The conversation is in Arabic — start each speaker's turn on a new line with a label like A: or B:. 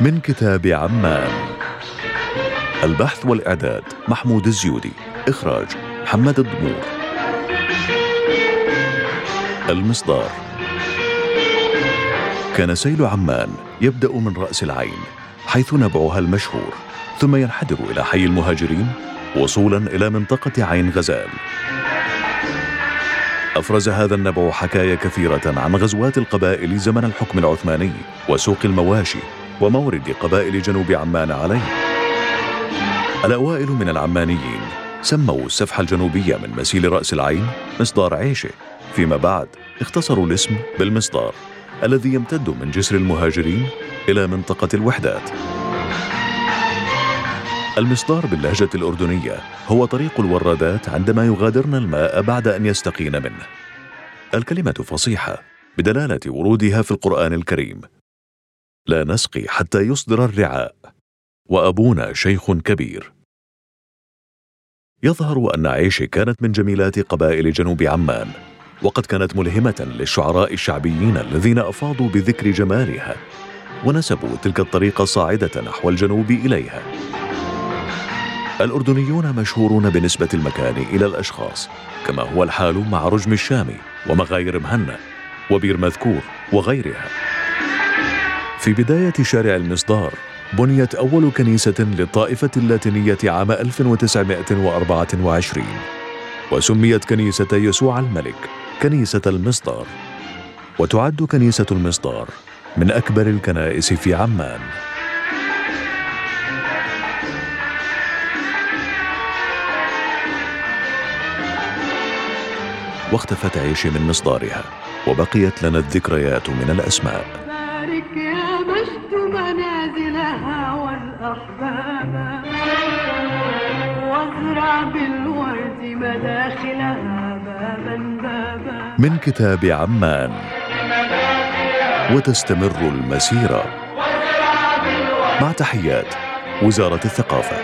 A: من كتاب عمان. البحث والإعداد محمود الزيودي. إخراج محمد الضمور المصدار كان سيل عمان يبدأ من رأس العين حيث نبعها المشهور ثم ينحدر إلى حي المهاجرين وصولا إلى منطقة عين غزال. أفرز هذا النبع حكايا كثيرة عن غزوات القبائل زمن الحكم العثماني وسوق المواشي ومورد قبائل جنوب عمان عليه. الأوائل من العمانيين سموا السفح الجنوبية من مسيل رأس العين مصدار عيشه. فيما بعد اختصروا الاسم بالمصدار الذي يمتد من جسر المهاجرين إلى منطقة الوحدات. المصدار باللهجة الأردنية هو طريق الورادات عندما يغادرن الماء بعد أن يستقين منه. الكلمة فصيحة بدلالة ورودها في القرآن الكريم. لا نسقي حتى يصدر الرعاء. وأبونا شيخ كبير. يظهر أن عيش كانت من جميلات قبائل جنوب عمان وقد كانت ملهمة للشعراء الشعبيين الذين أفاضوا بذكر جمالها ونسبوا تلك الطريقة صاعدة نحو الجنوب إليها. الأردنيون مشهورون بنسبة المكان إلى الأشخاص كما هو الحال مع رجم الشامي ومغاير مهنا وبير مذكور وغيرها. في بداية شارع المصدار بنيت أول كنيسة للطائفة اللاتينية عام 1924 وسميت كنيسة يسوع الملك كنيسة المصدار. وتعد كنيسة المصدار من أكبر الكنائس في عمان. واختفت عيش من مصدارها وبقيت لنا الذكريات من الأسماء.
B: مجد منازلها والأحباب. وازرع بالورد مداخلها بابا بابا.
A: من كتاب عمان. وتستمر المسيرة. مع تحيات وزارة الثقافة.